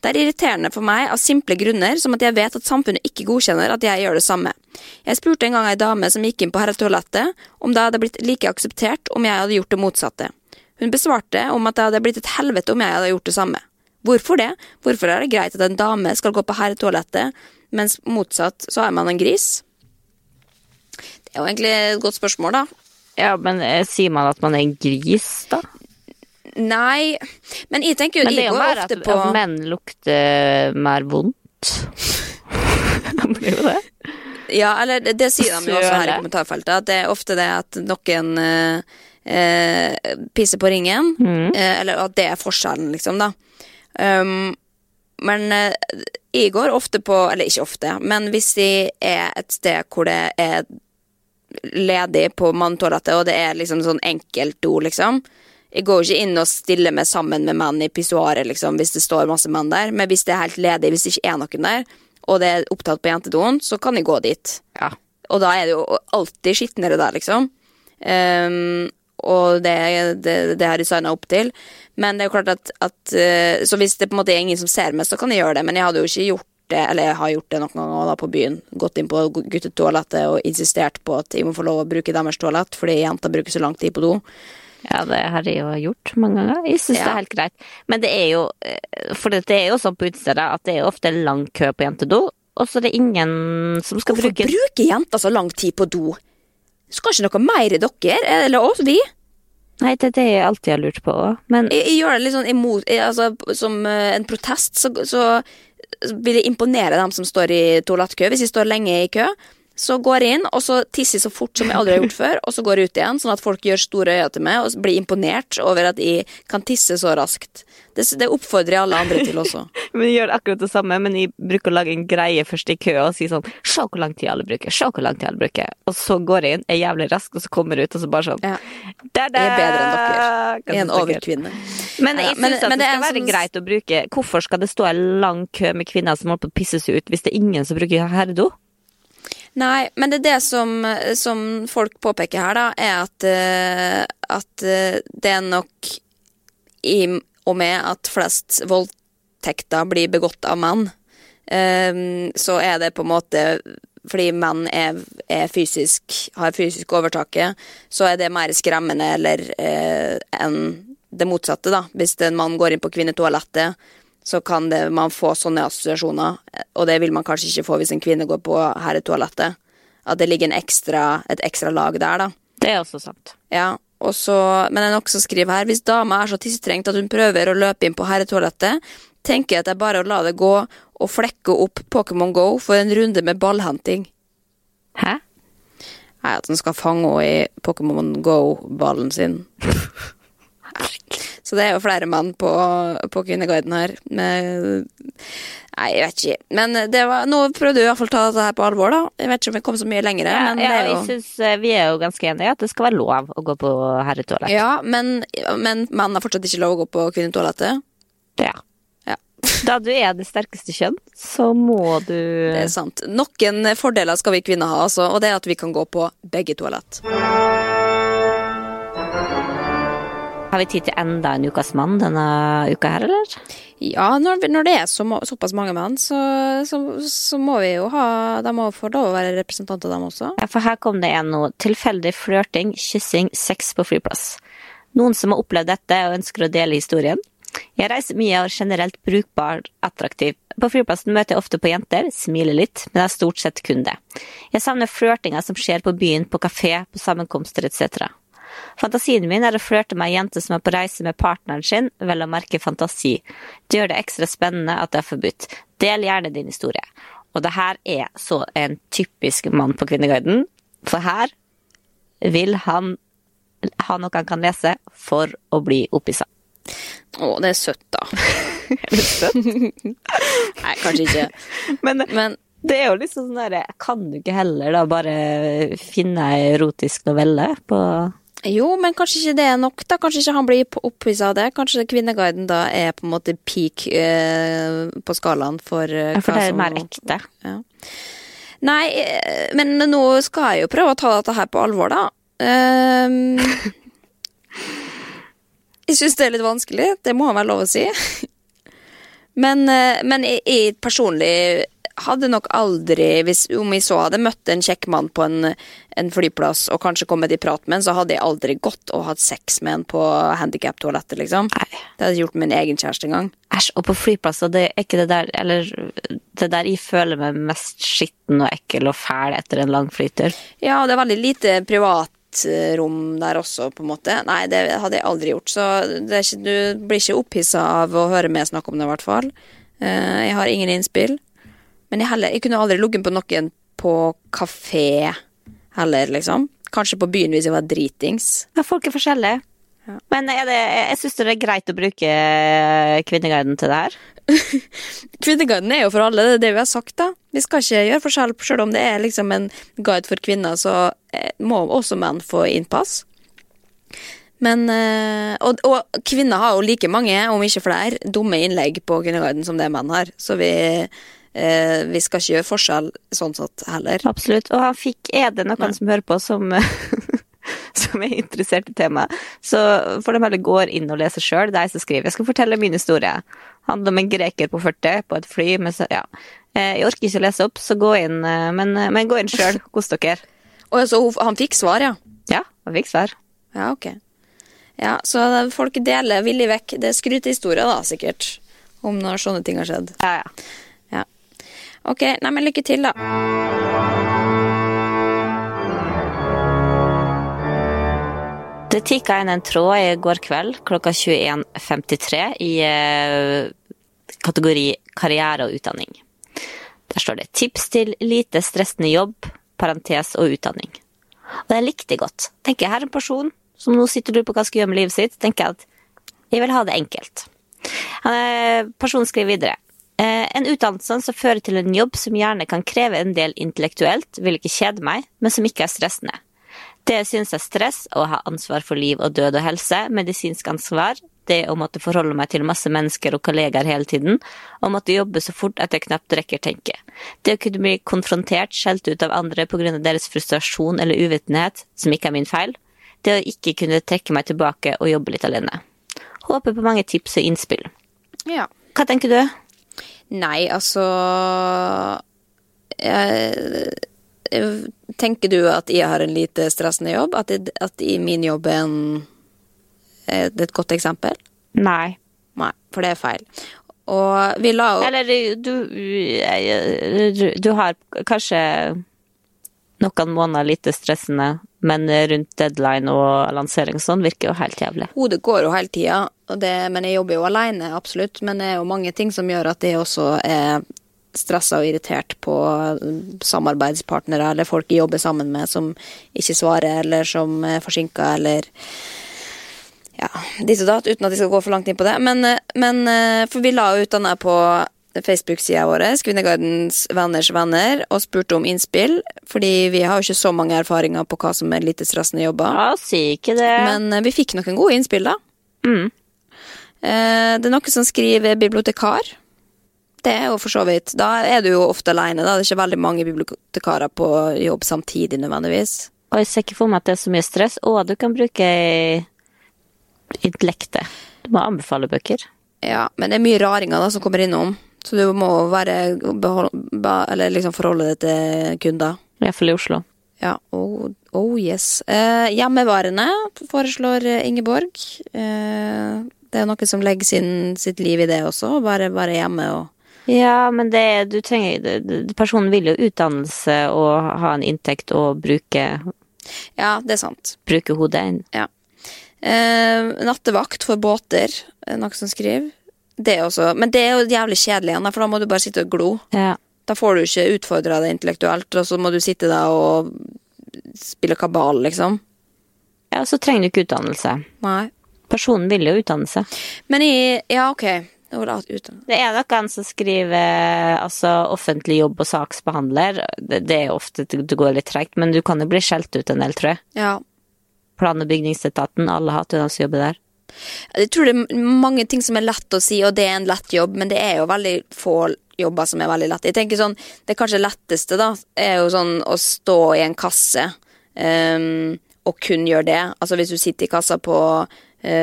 Det er irriterende for meg av simple grunner, som at jeg vet at samfunnet ikke godkjenner at jeg gjør det samme. Jeg spurte en gang ei dame som gikk inn på herretoalettet, om det hadde blitt like akseptert om jeg hadde gjort det motsatte. Hun besvarte om at det hadde blitt et helvete om jeg hadde gjort det samme. Hvorfor det? Hvorfor er det greit at en dame skal gå på herretoalettet, mens motsatt så er man en gris? Det er jo egentlig et godt spørsmål, da. Ja, men eh, sier man at man er en gris, da? Nei, men jeg tenker jo Men det er jo mer at, på at menn lukter mer vondt. det blir jo det. Ja, eller det, det sier de jo også her i kommentarfeltet, at det er ofte det at noen eh, eh, pisser på ringen, Mm. eh, eller at det er forskjellen, liksom, da. Um, men eh, jeg går ofte på, eller ikke ofte, men hvis jeg er et sted hvor det er ledig på manntoalettet, og det er liksom sånn enkeltdo, liksom. Jeg går jo ikke inn og stiller meg sammen med menn i pissoaret, liksom, hvis det står masse menn der. Men hvis det er helt ledig, hvis det ikke er noen der, og det er opptatt på jentedoen, så kan jeg gå dit. Ja. Og da er det jo alltid skitnere der, liksom. Um, og det, det, det har jeg signa opp til. Men det er jo klart at, at eh, Så hvis det på en måte er ingen som ser meg, så kan jeg gjøre det. Men jeg hadde jo ikke gjort det, eller jeg har gjort det noen ganger da på byen. Gått inn på guttetoalettet og insistert på at jeg må få lov å bruke deres toalett, fordi jenter bruker så lang tid på do. Ja, det har jeg jo gjort mange ganger. Jeg syns det er helt greit. Men det er jo eh, For det er jo sånn på utestedet at det er ofte lang kø på jentedo, og så er det ingen som skal Hvorfor bruke bruker jenter så lang tid på do? Skal ikke noe mer i dere, eller oss, vi? Nei, det er det jeg alltid har lurt på òg. Men Jeg, jeg gjør det litt sånn imot jeg, altså, Som eh, en protest så, så vil jeg imponere dem som står i toalettkø. Hvis de står lenge i kø, Så går jeg inn, og så tisser jeg så fort som jeg aldri har gjort før, og så går jeg ut igjen, sånn at folk gjør store øyne til meg og blir imponert over at jeg kan tisse så raskt. Det, det oppfordrer jeg alle andre til også. Men jeg gjør akkurat det samme, men jeg bruker å lage en greie først i køa og si sånn Se hvor lang tid alle bruker, se hvor lang tid alle bruker. Og så går jeg inn, er jævlig rask, og så kommer jeg ut, og så bare sånn Ja. da! Jeg er bedre enn dere. Jeg er en overkvinne. Men jeg syns men- at men det det skal være sånn- greit å bruke Hvorfor skal det stå en lang kø med kvinner som holder på å pisse seg ut, hvis det er ingen som bruker herredo? Nei, men det er det som, som folk påpeker her, da, er at, eh, at eh, det er nok i og med at flest voldtekter blir begått av menn, eh, så er det på en måte fordi menn er, er fysisk, har fysisk overtaket, så er det mer skremmende eller eh, enn det motsatte, da. Hvis en mann går inn på kvinnetoalettet, så kan det, man få sånne assosiasjoner, og det vil man kanskje ikke få hvis en kvinne går på herretoalettet. At det ligger en ekstra, et ekstra lag der, da. Det er også sant. Ja, så, men noe som skriver her Hvis dama er så tissetrengt at hun prøver å løpe inn på herretoalettet, tenker jeg at det er bare å la det gå og flekke opp Pokémon Go for en runde med ballhenting. Hæ? Nei, at han skal fange henne i Pokémon Go-ballen sin. Så det er jo flere mann på, på Kvinneguiden her. Med, nei, jeg vet ikke. Men det var, nå prøvde du i hvert fall å ta det her på alvor, da. Jeg vet ikke om vi kom så mye lenger, Ja, men ja, jo synes, eh, vi er jo ganske enige at det skal være lov å gå på herretoalett. Ja, men, men mann har fortsatt ikke lov å gå på kvinnetoalettet. Ja. Ja. Da du er det sterkeste kjønn, så må du Det er sant. Noen fordeler skal vi kvinner ha, altså, og det er at vi kan gå på begge toalett. Har vi tid til enda en Ukas mann denne uka her, eller? Ja, når, når det er så, såpass mange mann, så, så, så må vi jo ha De må få lov å være representanter, dem også. Ja, for her kom det en nå. Tilfeldig flørting, kyssing, sex på flyplass. Noen som har opplevd dette og ønsker å dele historien. Jeg reiser mye og er generelt brukbar attraktiv. På flyplassen møter jeg ofte på jenter, smiler litt, men det er stort sett kun det. Jeg savner flørtinga som skjer på byen, på kafé, på sammenkomster etc. Fantasien min er å flørte med ei jente som er på reise med partneren sin, vel å merke fantasi. Det gjør det ekstra spennende at det er forbudt. Del gjerne din historie. Og det her er så en typisk mann på Kvinneguiden, for her vil han ha noe han kan lese for å bli opphissa. Å, det er søtt, da. er det søtt? Nei, kanskje ikke. Men, Men det er jo liksom sånn derre Kan du ikke heller da bare finne ei erotisk novelle på jo, men kanskje ikke det er nok, da. Kanskje ikke han blir opphissa av det. Kanskje Kvinneguiden da er på en måte peak eh, på skalaen for eh, Ja, For det er mer ekte. Ja. Nei, eh, men nå skal jeg jo prøve å ta dette her på alvor, da. Um, jeg syns det er litt vanskelig, det må være lov å si. Men, eh, men jeg, jeg personlig hadde nok aldri, hvis, om jeg så hadde møtt en kjekk mann på en, en flyplass og kanskje kommet i prat med en, så hadde jeg aldri gått og hatt sex med en på handikaptoalettet, liksom. Nei. Det hadde jeg gjort med min egen kjæreste en gang. Æsj, og på flyplasser, det er ikke det der Eller det der jeg føler meg mest skitten og ekkel og fæl etter en lang flytur. Ja, og det er veldig lite privatrom der også, på en måte. Nei, det hadde jeg aldri gjort. Så det er ikke, du blir ikke opphissa av å høre meg snakke om det, i hvert fall. Eh, jeg har ingen innspill. Men jeg, heller, jeg kunne aldri ligget på noen på kafé heller, liksom. Kanskje på byen hvis jeg var dritings. Ja, folk er forskjellige. Men er det, jeg syns det er greit å bruke Kvinneguiden til det her. Kvinneguiden er jo for alle, det er det vi har sagt, da. Vi skal ikke gjøre forskjell, selv om det er liksom en guide for kvinner, så eh, må også menn få innpass. Men eh, og, og kvinner har jo like mange, om ikke flere, dumme innlegg på Kvinneguiden som det menn har. Så vi, eh, vi skal ikke gjøre forskjell sånn sett heller. Absolutt. Og han fikk Er det noen som hører på, som som er interessert i temaet, så får de heller gå inn og lese sjøl. Det er jeg som skriver. Jeg skal fortelle min historie. Handler om en greker på 40 på et fly. Men så- ja. Eh, Jeg orker ikke å lese opp, så gå inn, eh, men, men gå inn sjøl. Kos dere. Og så han fikk svar, ja. Ja, han fikk svar. Ja, ok. Ja, Så folk deler villig vekk. Det er skrytehistorier, da, sikkert. Om når sånne ting har skjedd. Ja, ja. Ok, nei, men lykke til, da. Det tikka inn en tråd i går kveld klokka 21.53 i eh, kategori karriere og utdanning. Der står det 'tips til lite stressende jobb'. parentes og utdanning. Og det likte jeg godt. Tenker jeg her er en person som nå sitter du på hva skal gjøre med livet sitt, tenker jeg at jeg vil ha det enkelt. Er- Personen skriver videre. Eh, En utdannelse som fører til en jobb som gjerne kan kreve en del intellektuelt, vil ikke kjede meg, men som ikke er stressende. Det jeg synes er stress, å ha ansvar for liv og død og helse, medisinsk ansvar, det å måtte forholde meg til masse mennesker og kollegaer hele tiden, og måtte jobbe så fort at jeg knapt rekker tenke. Det å kunne bli konfrontert, skjelt ut av andre pga. deres frustrasjon eller uvitenhet, som ikke er min feil. Det å ikke kunne trekke meg tilbake og jobbe litt alene. Håper på mange tips og innspill. Ja. Hva tenker du? Nei, altså jeg, jeg, Tenker du at jeg har en lite stressende jobb? At, jeg, at i min jobb er en er det et godt eksempel? Nei. Nei, for det er feil. Og vi la opp Eller du, du, du har kanskje noen måneder lite stressende, men rundt deadline og lansering og sånn virker jo helt jævlig. Hodet går jo hele tida, det- men jeg jobber jo alene, absolutt. Men det er jo mange ting som gjør at jeg også er stressa og irritert på samarbeidspartnere eller folk jeg jobber sammen med som ikke svarer, eller som er forsinka, eller ja, ditt og datt, uten at jeg skal gå for langt inn på det. Men, men for vi la ut den her på Facebook-sida vår, Kvinnegardens venners venner, og spurte om innspill. Fordi vi har jo ikke så mange erfaringer på hva som er lite stressende jobber. Ja, si ikke det. Men eh, vi fikk noen gode innspill, da. Mm. Eh, det er noen som skriver bibliotekar. Det er jo for så vidt Da er du jo ofte alene. Da. Det er ikke veldig mange bibliotekarer på jobb samtidig, nødvendigvis. Og jeg ser ikke for meg at det er så mye stress. Og du kan bruke intellektet. Du må anbefale bøker. Ja, men det er mye raringer da som kommer innom. Så du må være Eller liksom forholde deg til kunder. Iallfall i Oslo. Ja, oh, oh yes. Eh, Hjemmevarene foreslår Ingeborg. Eh, det er noen som legger sin, sitt liv i det også. Bare være hjemme og Ja, men det du trenger Personen vil jo utdannelse og ha en inntekt og bruke, Ja, det er sant. bruke hodet. Ja. Eh, nattevakt for båter, er noe som skriver. Det også, men det er jo jævlig kjedelig igjen, for da må du bare sitte og glo. Ja. Da får du ikke utfordra det intellektuelt, og så må du sitte der og spille kabal, liksom. ja, så trenger du ikke utdannelse. Nei. Personen vil jo utdanne seg. Men i Ja, ok. Det. Det er noen som skriver altså offentlig jobb og saksbehandler. Det, det er ofte det går litt tregt, men du kan jo bli skjelt ut en del, tror jeg. Ja. Plan- og bygningsetaten, alle hater den som jobber der. Jeg tror det er mange ting som er lett å si, og det er en lett jobb, men det er jo veldig få jobber som er veldig lette. Jeg tenker sånn, Det kanskje letteste da, er jo sånn å stå i en kasse um, og kun gjøre det. Altså Hvis du sitter i kassa på,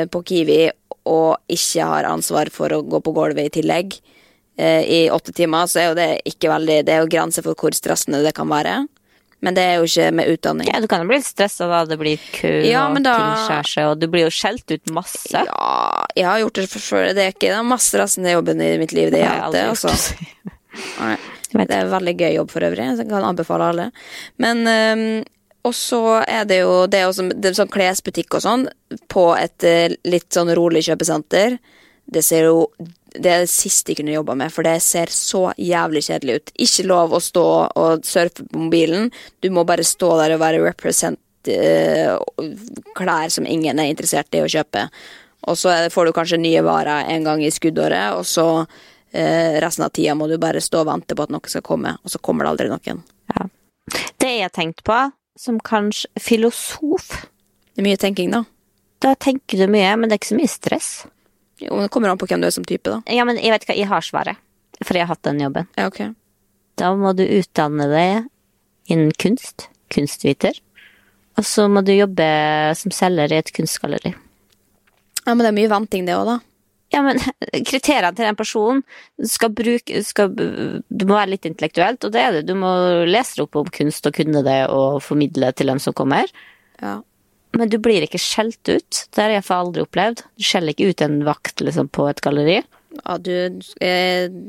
på Kiwi og ikke har ansvar for å gå på gulvet i tillegg eh, i åtte timer, så er jo det ikke veldig Det er jo grenser for hvor stressende det kan være. Men det er jo ikke med utdanning. Ja, du kan jo bli stressa da det blir kø Ja, og da- ting skjærer seg, og du blir jo skjelt ut masse. Ja, jeg har gjort det før. Det er ikke den mest stressende jobben i mitt liv. Det Det er har det, altså. Det er en veldig gøy jobb for øvrig. så Jeg kan anbefale alle. Men øhm, Og så er det jo det også, det sånn klesbutikk og sånn på et eh, litt sånn rolig kjøpesenter. Det ser jo Det er det siste jeg kunne jobba med, for det ser så jævlig kjedelig ut. Ikke lov å stå og surfe på mobilen. Du må bare stå der og være represent uh, klær som ingen er interessert i å kjøpe. Og så får du kanskje nye varer en gang i skuddåret, og så uh, resten av tida må du bare stå og vente på at noe skal komme, og så kommer det aldri noen. Ja. Det jeg tenkte tenkt på, som kanskje filosof Det er mye tenking, da. Da tenker du mye, men det er ikke så mye stress. Jo, det kommer an på hvem du er som type, da. Ja, men jeg vet hva, jeg har svaret. For jeg har hatt den jobben. Ja, ok. Da må du utdanne deg innen kunst. Kunstviter. Og så må du jobbe som selger i et kunstgalleri. Ja, men det er mye venting, det òg, da. Ja, men kriteriene til den personen skal bruke skal, Du må være litt intellektuelt, og det er det. Du må lese opp om kunst og kunne det og formidle til dem som kommer. Ja. Men du blir ikke skjelt ut. Det har jeg aldri opplevd. Du skjeller ikke ut en vakt liksom, på et galleri. ja, du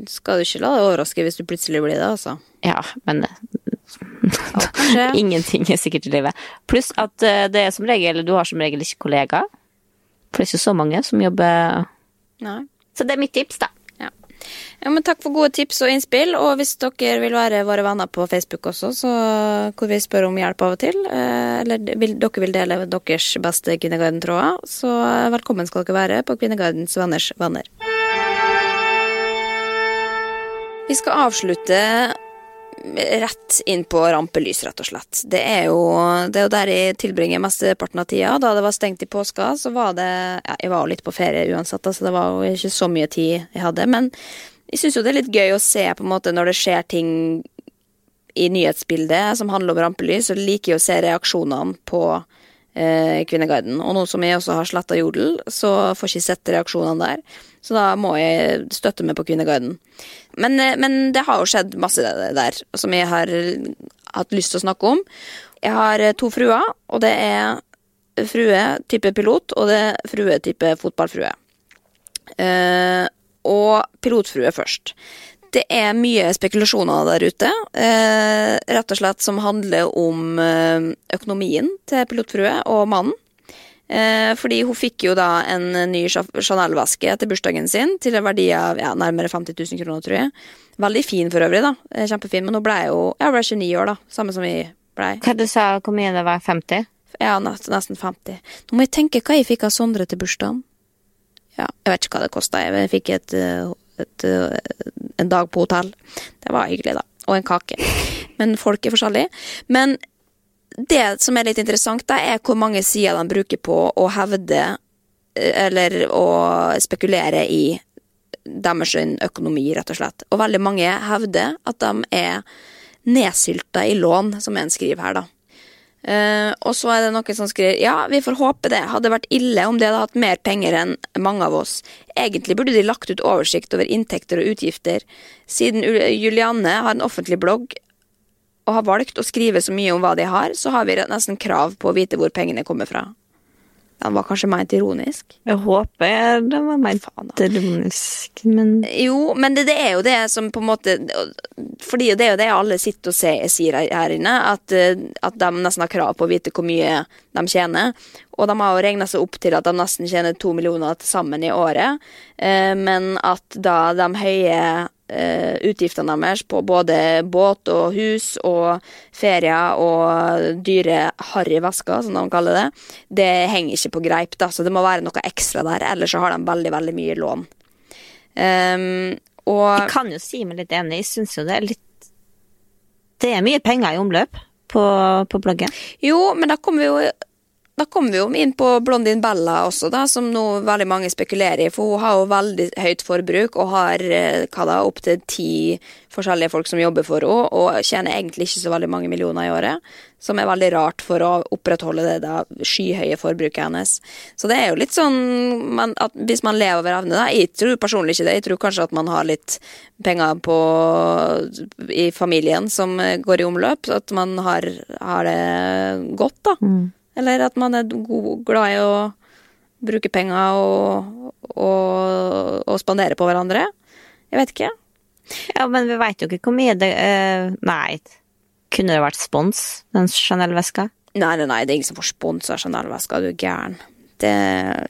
skal du ikke la deg overraske hvis du plutselig blir det, altså. Ja, men Ja, ingenting er sikkert i livet. Pluss at eh, det er som regel Du har som regel ikke kollegaer. For det er ikke så mange som jobber Nei. Så det er mitt tips, da. Ja. Ja, men Takk for gode tips og innspill. Og hvis dere vil være våre venner på Facebook også, så hvor vi spør om hjelp av og til, eh, eller vil, dere vil dele deres beste Kvinneguiden-tråder, så velkommen skal dere være på Kvinnegardens venners venner. Vi skal avslutte rett inn på rampelys, rett og slett. Det er jo, det er jo der jeg tilbringer mesteparten av tida. Da det var stengt i påska, så var det ja, Jeg var jo litt på ferie uansett, så det var jo ikke så mye tid jeg hadde. Men jeg syns jo det er litt gøy å se på en måte når det skjer ting i nyhetsbildet som handler om rampelys, og liker jeg å se reaksjonene på Kvinneguiden. Og nå som jeg også har sletta Jodel, så får jeg ikke sett reaksjonene der. Så da må jeg støtte meg på Kvinneguiden. Men, eh, men det har jo skjedd masse der som jeg har hatt lyst til å snakke om. Jeg har eh, to fruer, og det er frue type pilot, og det er frue type fotballfrue. Eh, og pilotfrue først. Det er mye spekulasjoner der ute, eh, rett og slett som handler om eh, økonomien til pilotfrue og mannen. Eh, fordi hun fikk jo da en ny Chanel-veske etter bursdagen sin til en verdi av ja, nærmere 50 000 kroner, tror jeg. Veldig fin for øvrig, da. Eh, kjempefin. Men hun ble jo ja, ble 29 år, da. Samme som vi blei. Hva du sa hvor mye det var? 50? Ja, nesten, nesten 50. Nå må jeg tenke hva jeg fikk av Sondre til bursdagen. Ja, jeg vet ikke hva det kosta. Jeg fikk et, eh, et, et, en dag på hotell. Det var hyggelig, da. Og en kake. Men folk er forskjellige. Men det som er litt interessant, da, er hvor mange sider de bruker på å hevde eller å spekulere i deres økonomi, rett og slett. Og veldig mange hevder at de er nedsylta i lån, som en skriver her, da. Uh, og så er det noen som skriver ja, vi får håpe det. Hadde vært ille om de hadde hatt mer penger enn mange av oss. Egentlig burde de lagt ut oversikt over inntekter og utgifter. Siden Julianne har en offentlig blogg og har valgt å skrive så mye om hva de har, så har vi nesten krav på å vite hvor pengene kommer fra. Den var kanskje ment ironisk. Jeg håper den var ment ironisk, men Jo, men det, det, er jo det som på en måte Fordi det er jo det alle sitter og ser, sier her inne, at, at, de nesten har krav på å vite hvor mye de tjener. Og de har jo regna seg opp til at de nesten tjener to millioner til sammen i året, eh, men at da de høye uh, utgiftene deres på både båt og hus og ferier og dyre harryvesker, som de kaller det, det henger ikke på greip. da, Så det må være noe ekstra der, ellers så har de veldig, veldig mye lån. Um, og Jeg kan jo si meg litt enig, jeg syns jo det er litt Det er mye penger i omløp på, på bloggen. Jo, men da kommer vi jo da kommer vi jo inn på Blondin Bella også, da, som nå veldig mange spekulerer i. For hun har jo veldig høyt forbruk og har eh, hva da, opptil ti forskjellige folk som jobber for henne, og tjener egentlig ikke så veldig mange millioner i året. Som er veldig rart for å opprettholde det da skyhøye forbruket hennes. Så det er jo litt sånn man, at hvis man lever over evne, da Jeg tror personlig ikke det. Jeg tror kanskje at man har litt penger på, i familien som går i omløp. At man har, har det godt, da. Mm. Eller at man er god, glad i å bruke penger og, og, og spandere på hverandre. Jeg vet ikke. Ja, men vi veit jo ikke hvor mye det uh, Nei. Kunne det vært spons, den Chanel-veska? Nei, nei, nei, det er ingen som får spons av Chanel-veska, du er gæren. Det,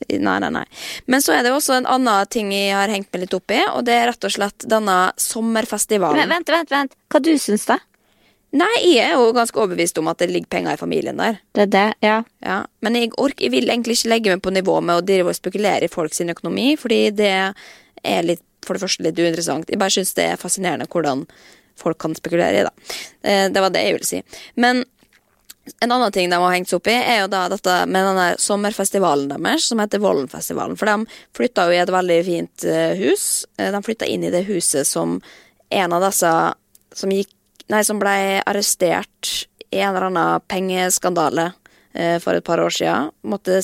nei, nei, nei. Men så er det også en annen ting jeg har hengt meg litt opp i, og det er rett og slett denne sommerfestivalen. Men, vent, vent, vent. Hva du syns da? Nei, jeg er jo ganske overbevist om at det ligger penger i familien der. Det er det, ja. ja. Men jeg, ork, jeg vil egentlig ikke legge meg på nivå med å drive og spekulere i folks økonomi, fordi det er litt, for det første litt uinteressant. Jeg bare syns det er fascinerende hvordan folk kan spekulere i det. Eh, det var det jeg ville si. Men en annen ting de har hengt seg opp i, er jo da dette med denne sommerfestivalen deres, som heter Vollenfestivalen. For de flytta jo i et veldig fint eh, hus. Eh, de flytta inn i det huset som en av disse som gikk Nei, som ble arrestert i en eller annen pengeskandale eh, for et par år siden. Måtte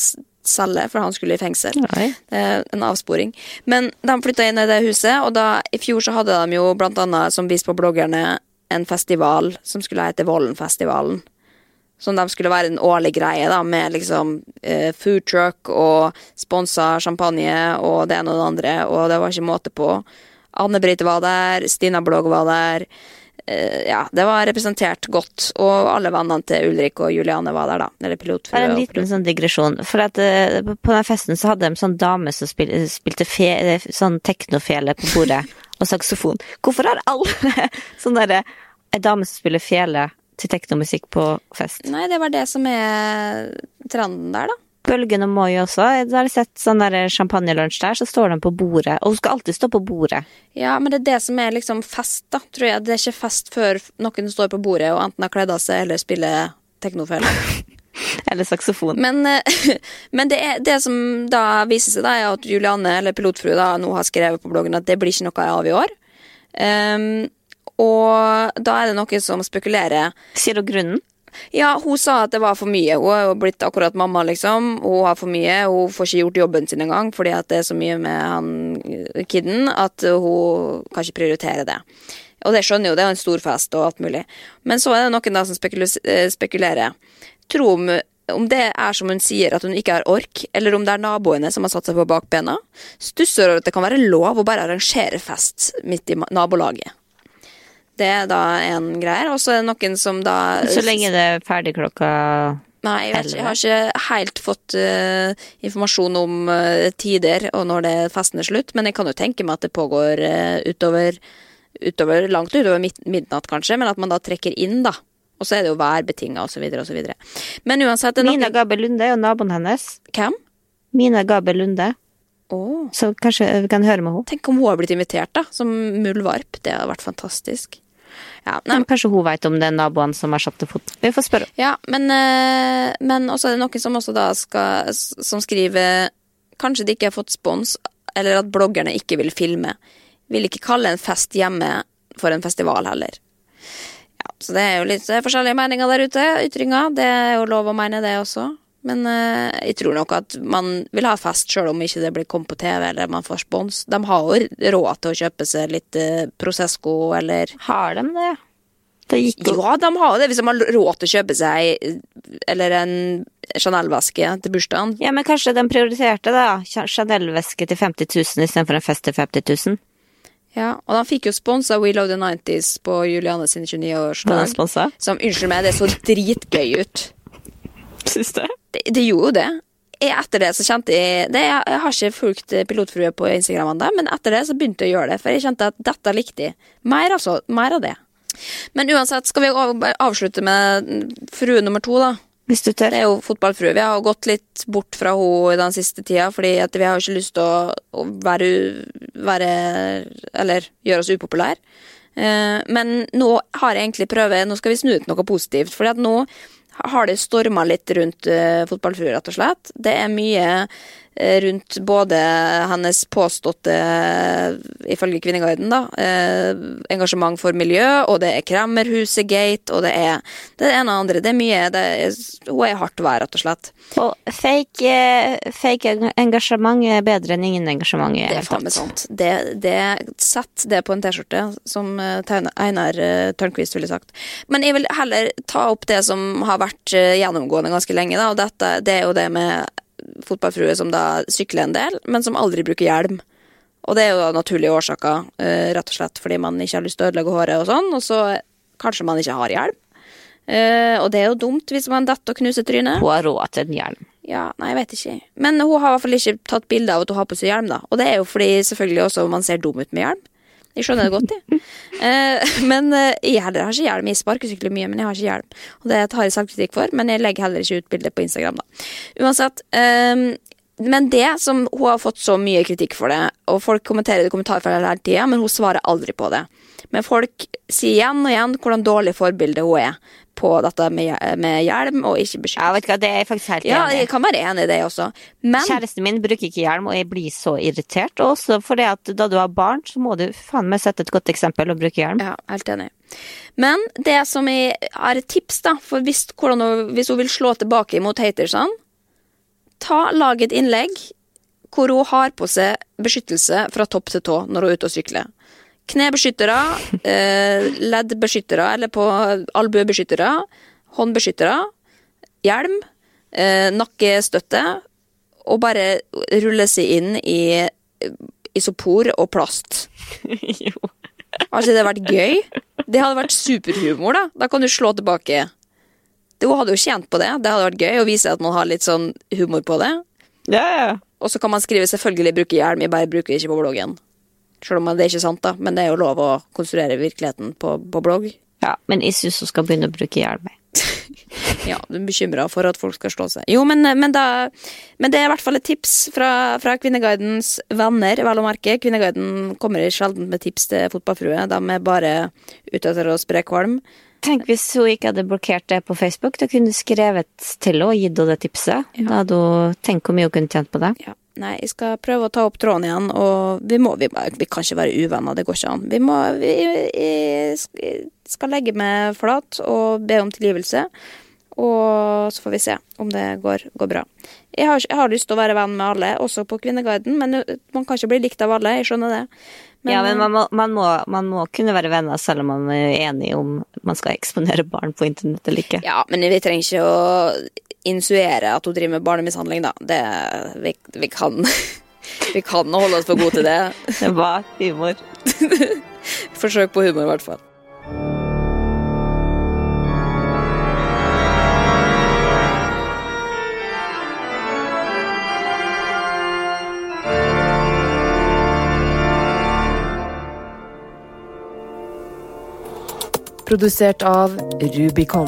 selge, for han skulle i fengsel. Eh, en avsporing. Men de flytta inn i det huset, og da, i fjor så hadde de jo blant annet, som vist på bloggerne, en festival som skulle hete Vollenfestivalen. Som de skulle være en årlig greie, da, med liksom eh, food truck og sponsa champagne og det ene og det andre, og det var ikke måte på. Anne-Brite var der, Stina Blogg var der. Eh, ja, det var representert godt. Og alle vennene til Ulrik og Juliane var der, da. Eller pilotfrue. Bare en liten sånn digresjon. For at uh, på den festen så hadde de sånn dame som spil, spilte fe, sånn teknofele på bordet. og saksofon. Hvorfor har alle sånn derre Ei dame som spiller fele til teknomusikk på fest? Nei, det var det som er trenden der, da. Bølgen og Moi også. Jeg har sett sånn champagnelunsj der, så står de på bordet. Og hun skal alltid stå på bordet. Ja, men det er det som er liksom fest, da, tror jeg. Det er ikke fest før noen står på bordet og enten har kledd av seg eller spiller teknofele. Eller saksofon. Men, eh, men det, er, det som da viser seg, da, er at Julianne, eller pilotfrue, da, nå har skrevet på bloggen at det blir ikke noe av i år. Um, og da er det noen som spekulerer. Sier du grunnen? Ja, hun sa at det var for mye. Hun er jo blitt akkurat mamma, liksom. Hun har for mye. Hun får ikke gjort jobben sin engang fordi at det er så mye med han eh, kiden at hun kan ikke prioritere det. Og det skjønner jo, det er en stor fest og alt mulig. Men så er det noen da som eh, spekulerer. Tro om, om det er som hun sier, at hun ikke har ork, eller om det er naboene som har satt seg på bakbena. Stusser over at det kan være lov å bare arrangere fest midt i nabolaget. Det er da en greie. Og så er det noen som da Så lenge det er ferdig klokka Nei, jeg, vet jeg har ikke helt fått uh, informasjon om uh, tider og når det festen er slutt, men jeg kan jo tenke meg at det pågår uh, utover, utover langt utover midt, midnatt, kanskje, men at man da trekker inn, da. Og så er det jo værbetinga osv. osv. Men uansett er Mina noen, Gabel Lunde jo naboen hennes. Hvem? Mina Gabel Lunde. Åh. Så kanskje vi kan høre med henne. Tenk om hun har blitt invitert, da, som muldvarp. Det hadde vært fantastisk. Ja, Men Kanskje hun vet om det er naboene som har satt til fot. Vi får spørre. Ja, men, eh, men også er det noen som også da skal Som skriver Kanskje de ikke har fått spons, eller at bloggerne ikke vil filme. Vil ikke kalle en fest hjemme for en festival heller. Ja, så det er jo litt forskjellige meninger der ute. Ytringer. Det er jo lov å mene det også. Men uh, jeg tror nok at man vil ha fest sjøl om ikke det blir kommet på TV eller man får spons. De har jo råd til å kjøpe seg litt uh, Prosesco eller Har de det? Det gikk ja, de har det hvis de har råd til å kjøpe seg Eller en Chanel-veske til bursdagen. Ja, men kanskje de prioriterte det, da. Chanel-veske til 50 000 istedenfor en fest til 50 000. Ja, Og de fikk jo sponsa We Love the 90s på Juliane sin Var den 29-årsdag. sponsa? Som, unnskyld meg, det så dritgøy ut. Syns du? Det, det gjorde jo det. Jeg, etter det så kjente jeg det, jeg, jeg har ikke fulgt pilotfrue på Instagram ennå, men etter det så begynte jeg å gjøre det. For jeg kjente at dette likte jeg. Mer, altså. Mer av det. Men uansett, skal vi avslutte med frue nummer to, da? Hvis du tør. Det er jo fotballfrue. Vi har gått litt bort fra henne den siste tida, fordi vi har ikke lyst til å, å være, være Eller gjøre oss upopulære. Eh, men nå har jeg egentlig prøvd Nå skal vi snu ut noe positivt. Fordi at nå har det storma litt rundt uh, fotballfrue, rett og slett. Det er mye eh, rundt både hennes påståtte, ifølge Kvinneguiden, da, eh, engasjement for miljø, og det er Kremmerhuset-gate, og det er det ene og andre. Det er mye det er, Hun er hardt vær, rett og slett. Og fake, eh, fake engasjement er bedre enn ingen engasjement Det er faen meg sant. Det, det, Sett det på en T-skjorte, som eh, Einar Tørnquist ville sagt. Men jeg vil heller ta opp det som har vært eh, gjennomgående ganske lenge, da, og dette, det er jo det med fotballfrue som da sykler en del, men som aldri bruker hjelm. Og det er jo da naturlige årsaker, eh, rett og slett fordi man ikke har lyst til å ødelegge håret og sånn, og så kanskje man ikke har hjelm. Eh, og det er jo dumt hvis man detter og knuser trynet. Hun har råd til en hjelm. Ja, nei, jeg vet ikke. Men hun har i hvert fall ikke tatt bilde av at hun har på seg hjelm, da. Og det er jo fordi selvfølgelig også man ser dum ut med hjelm. Jeg skjønner det godt, jeg. Eh, men eh, jeg heller har ikke hjelm. Jeg sparkesykler mye, men jeg har ikke hjelm. Og det tar jeg selvkritikk for, men jeg legger heller ikke ut bilde på Instagram, da. Uansett. eh, men det som hun har fått så mye kritikk for det, og folk kommenterer det i kommentarfeltet hele tida, men hun svarer aldri på det. Men folk sier igjen og igjen hvordan dårlig forbilde hun er på dette med, med hjelm og ikke beskyttelse. Ja, vet du hva, det er jeg faktisk helt Ja, jeg kan være enig i det også. Men Kjæresten min bruker ikke hjelm, og jeg blir så irritert. Også fordi at da du har barn, så må du faen meg sette et godt eksempel og bruke hjelm. Ja, helt enig. Men det som jeg har et tips, da, for hvis, hun, hvis hun vil slå tilbake mot hatersene, ta, lag et innlegg hvor hun har på seg beskyttelse fra topp til tå når hun er ute og sykler. Knebeskyttere, eh, leddbeskyttere, eller på albuebeskyttere, håndbeskyttere, hjelm, eh, nakkestøtte, og bare rulle seg inn i eh, isopor og plast. jo. Altså, det hadde vært gøy? Det hadde vært superhumor, da. Da kan du slå tilbake. Du hadde jo tjent på det. Det hadde vært gøy å vise at man har litt sånn humor på det. Ja, ja. Og så kan man skrive 'selvfølgelig bruke hjelm', jeg bare bruker ikke på bloggen. Selv om det er ikke sant, da. Men det er jo lov å konstruere virkeligheten på, på blogg. Ja, men jeg syns hun skal begynne å bruke hjelm. Ja, du er bekymra for at folk skal slå seg. Jo, men, men, da, men det er i hvert fall et tips fra, fra Kvinneguidens venner, vel å merke. Kvinneguiden kommer sjelden med tips til fotballfrue. De er bare ute etter å spre kvalm. Tenk hvis hun ikke hadde blokkert det på Facebook. Da kunne du skrevet til henne og gitt henne det tipset. Da hadde hun tenkt hvor mye hun kunne tjent på det. Ja. Nei, jeg skal prøve å ta opp tråden igjen, og vi må Vi, vi kan ikke være uvenner, det går ikke an. Vi må vi, Jeg skal legge meg flat og be om tilgivelse. Og så får vi se om det går, går bra. Jeg har, jeg har, lyst til å være venn med alle, også på Kvinneguiden, men man kan ikke bli likt av alle. Jeg skjønner det. Men, ja, men man må, man, må, man må, kunne være venner selv om man er enig om man skal eksponere barn på internett eller ikke. Ja, men vi trenger ikke å insuere at hun driver med barnemishandling, da. Det, vi, vi kan Vi kan holde oss for gode til det. Det var humor. Forsøk på humor, i hvert fall. Produsert av Rubicon.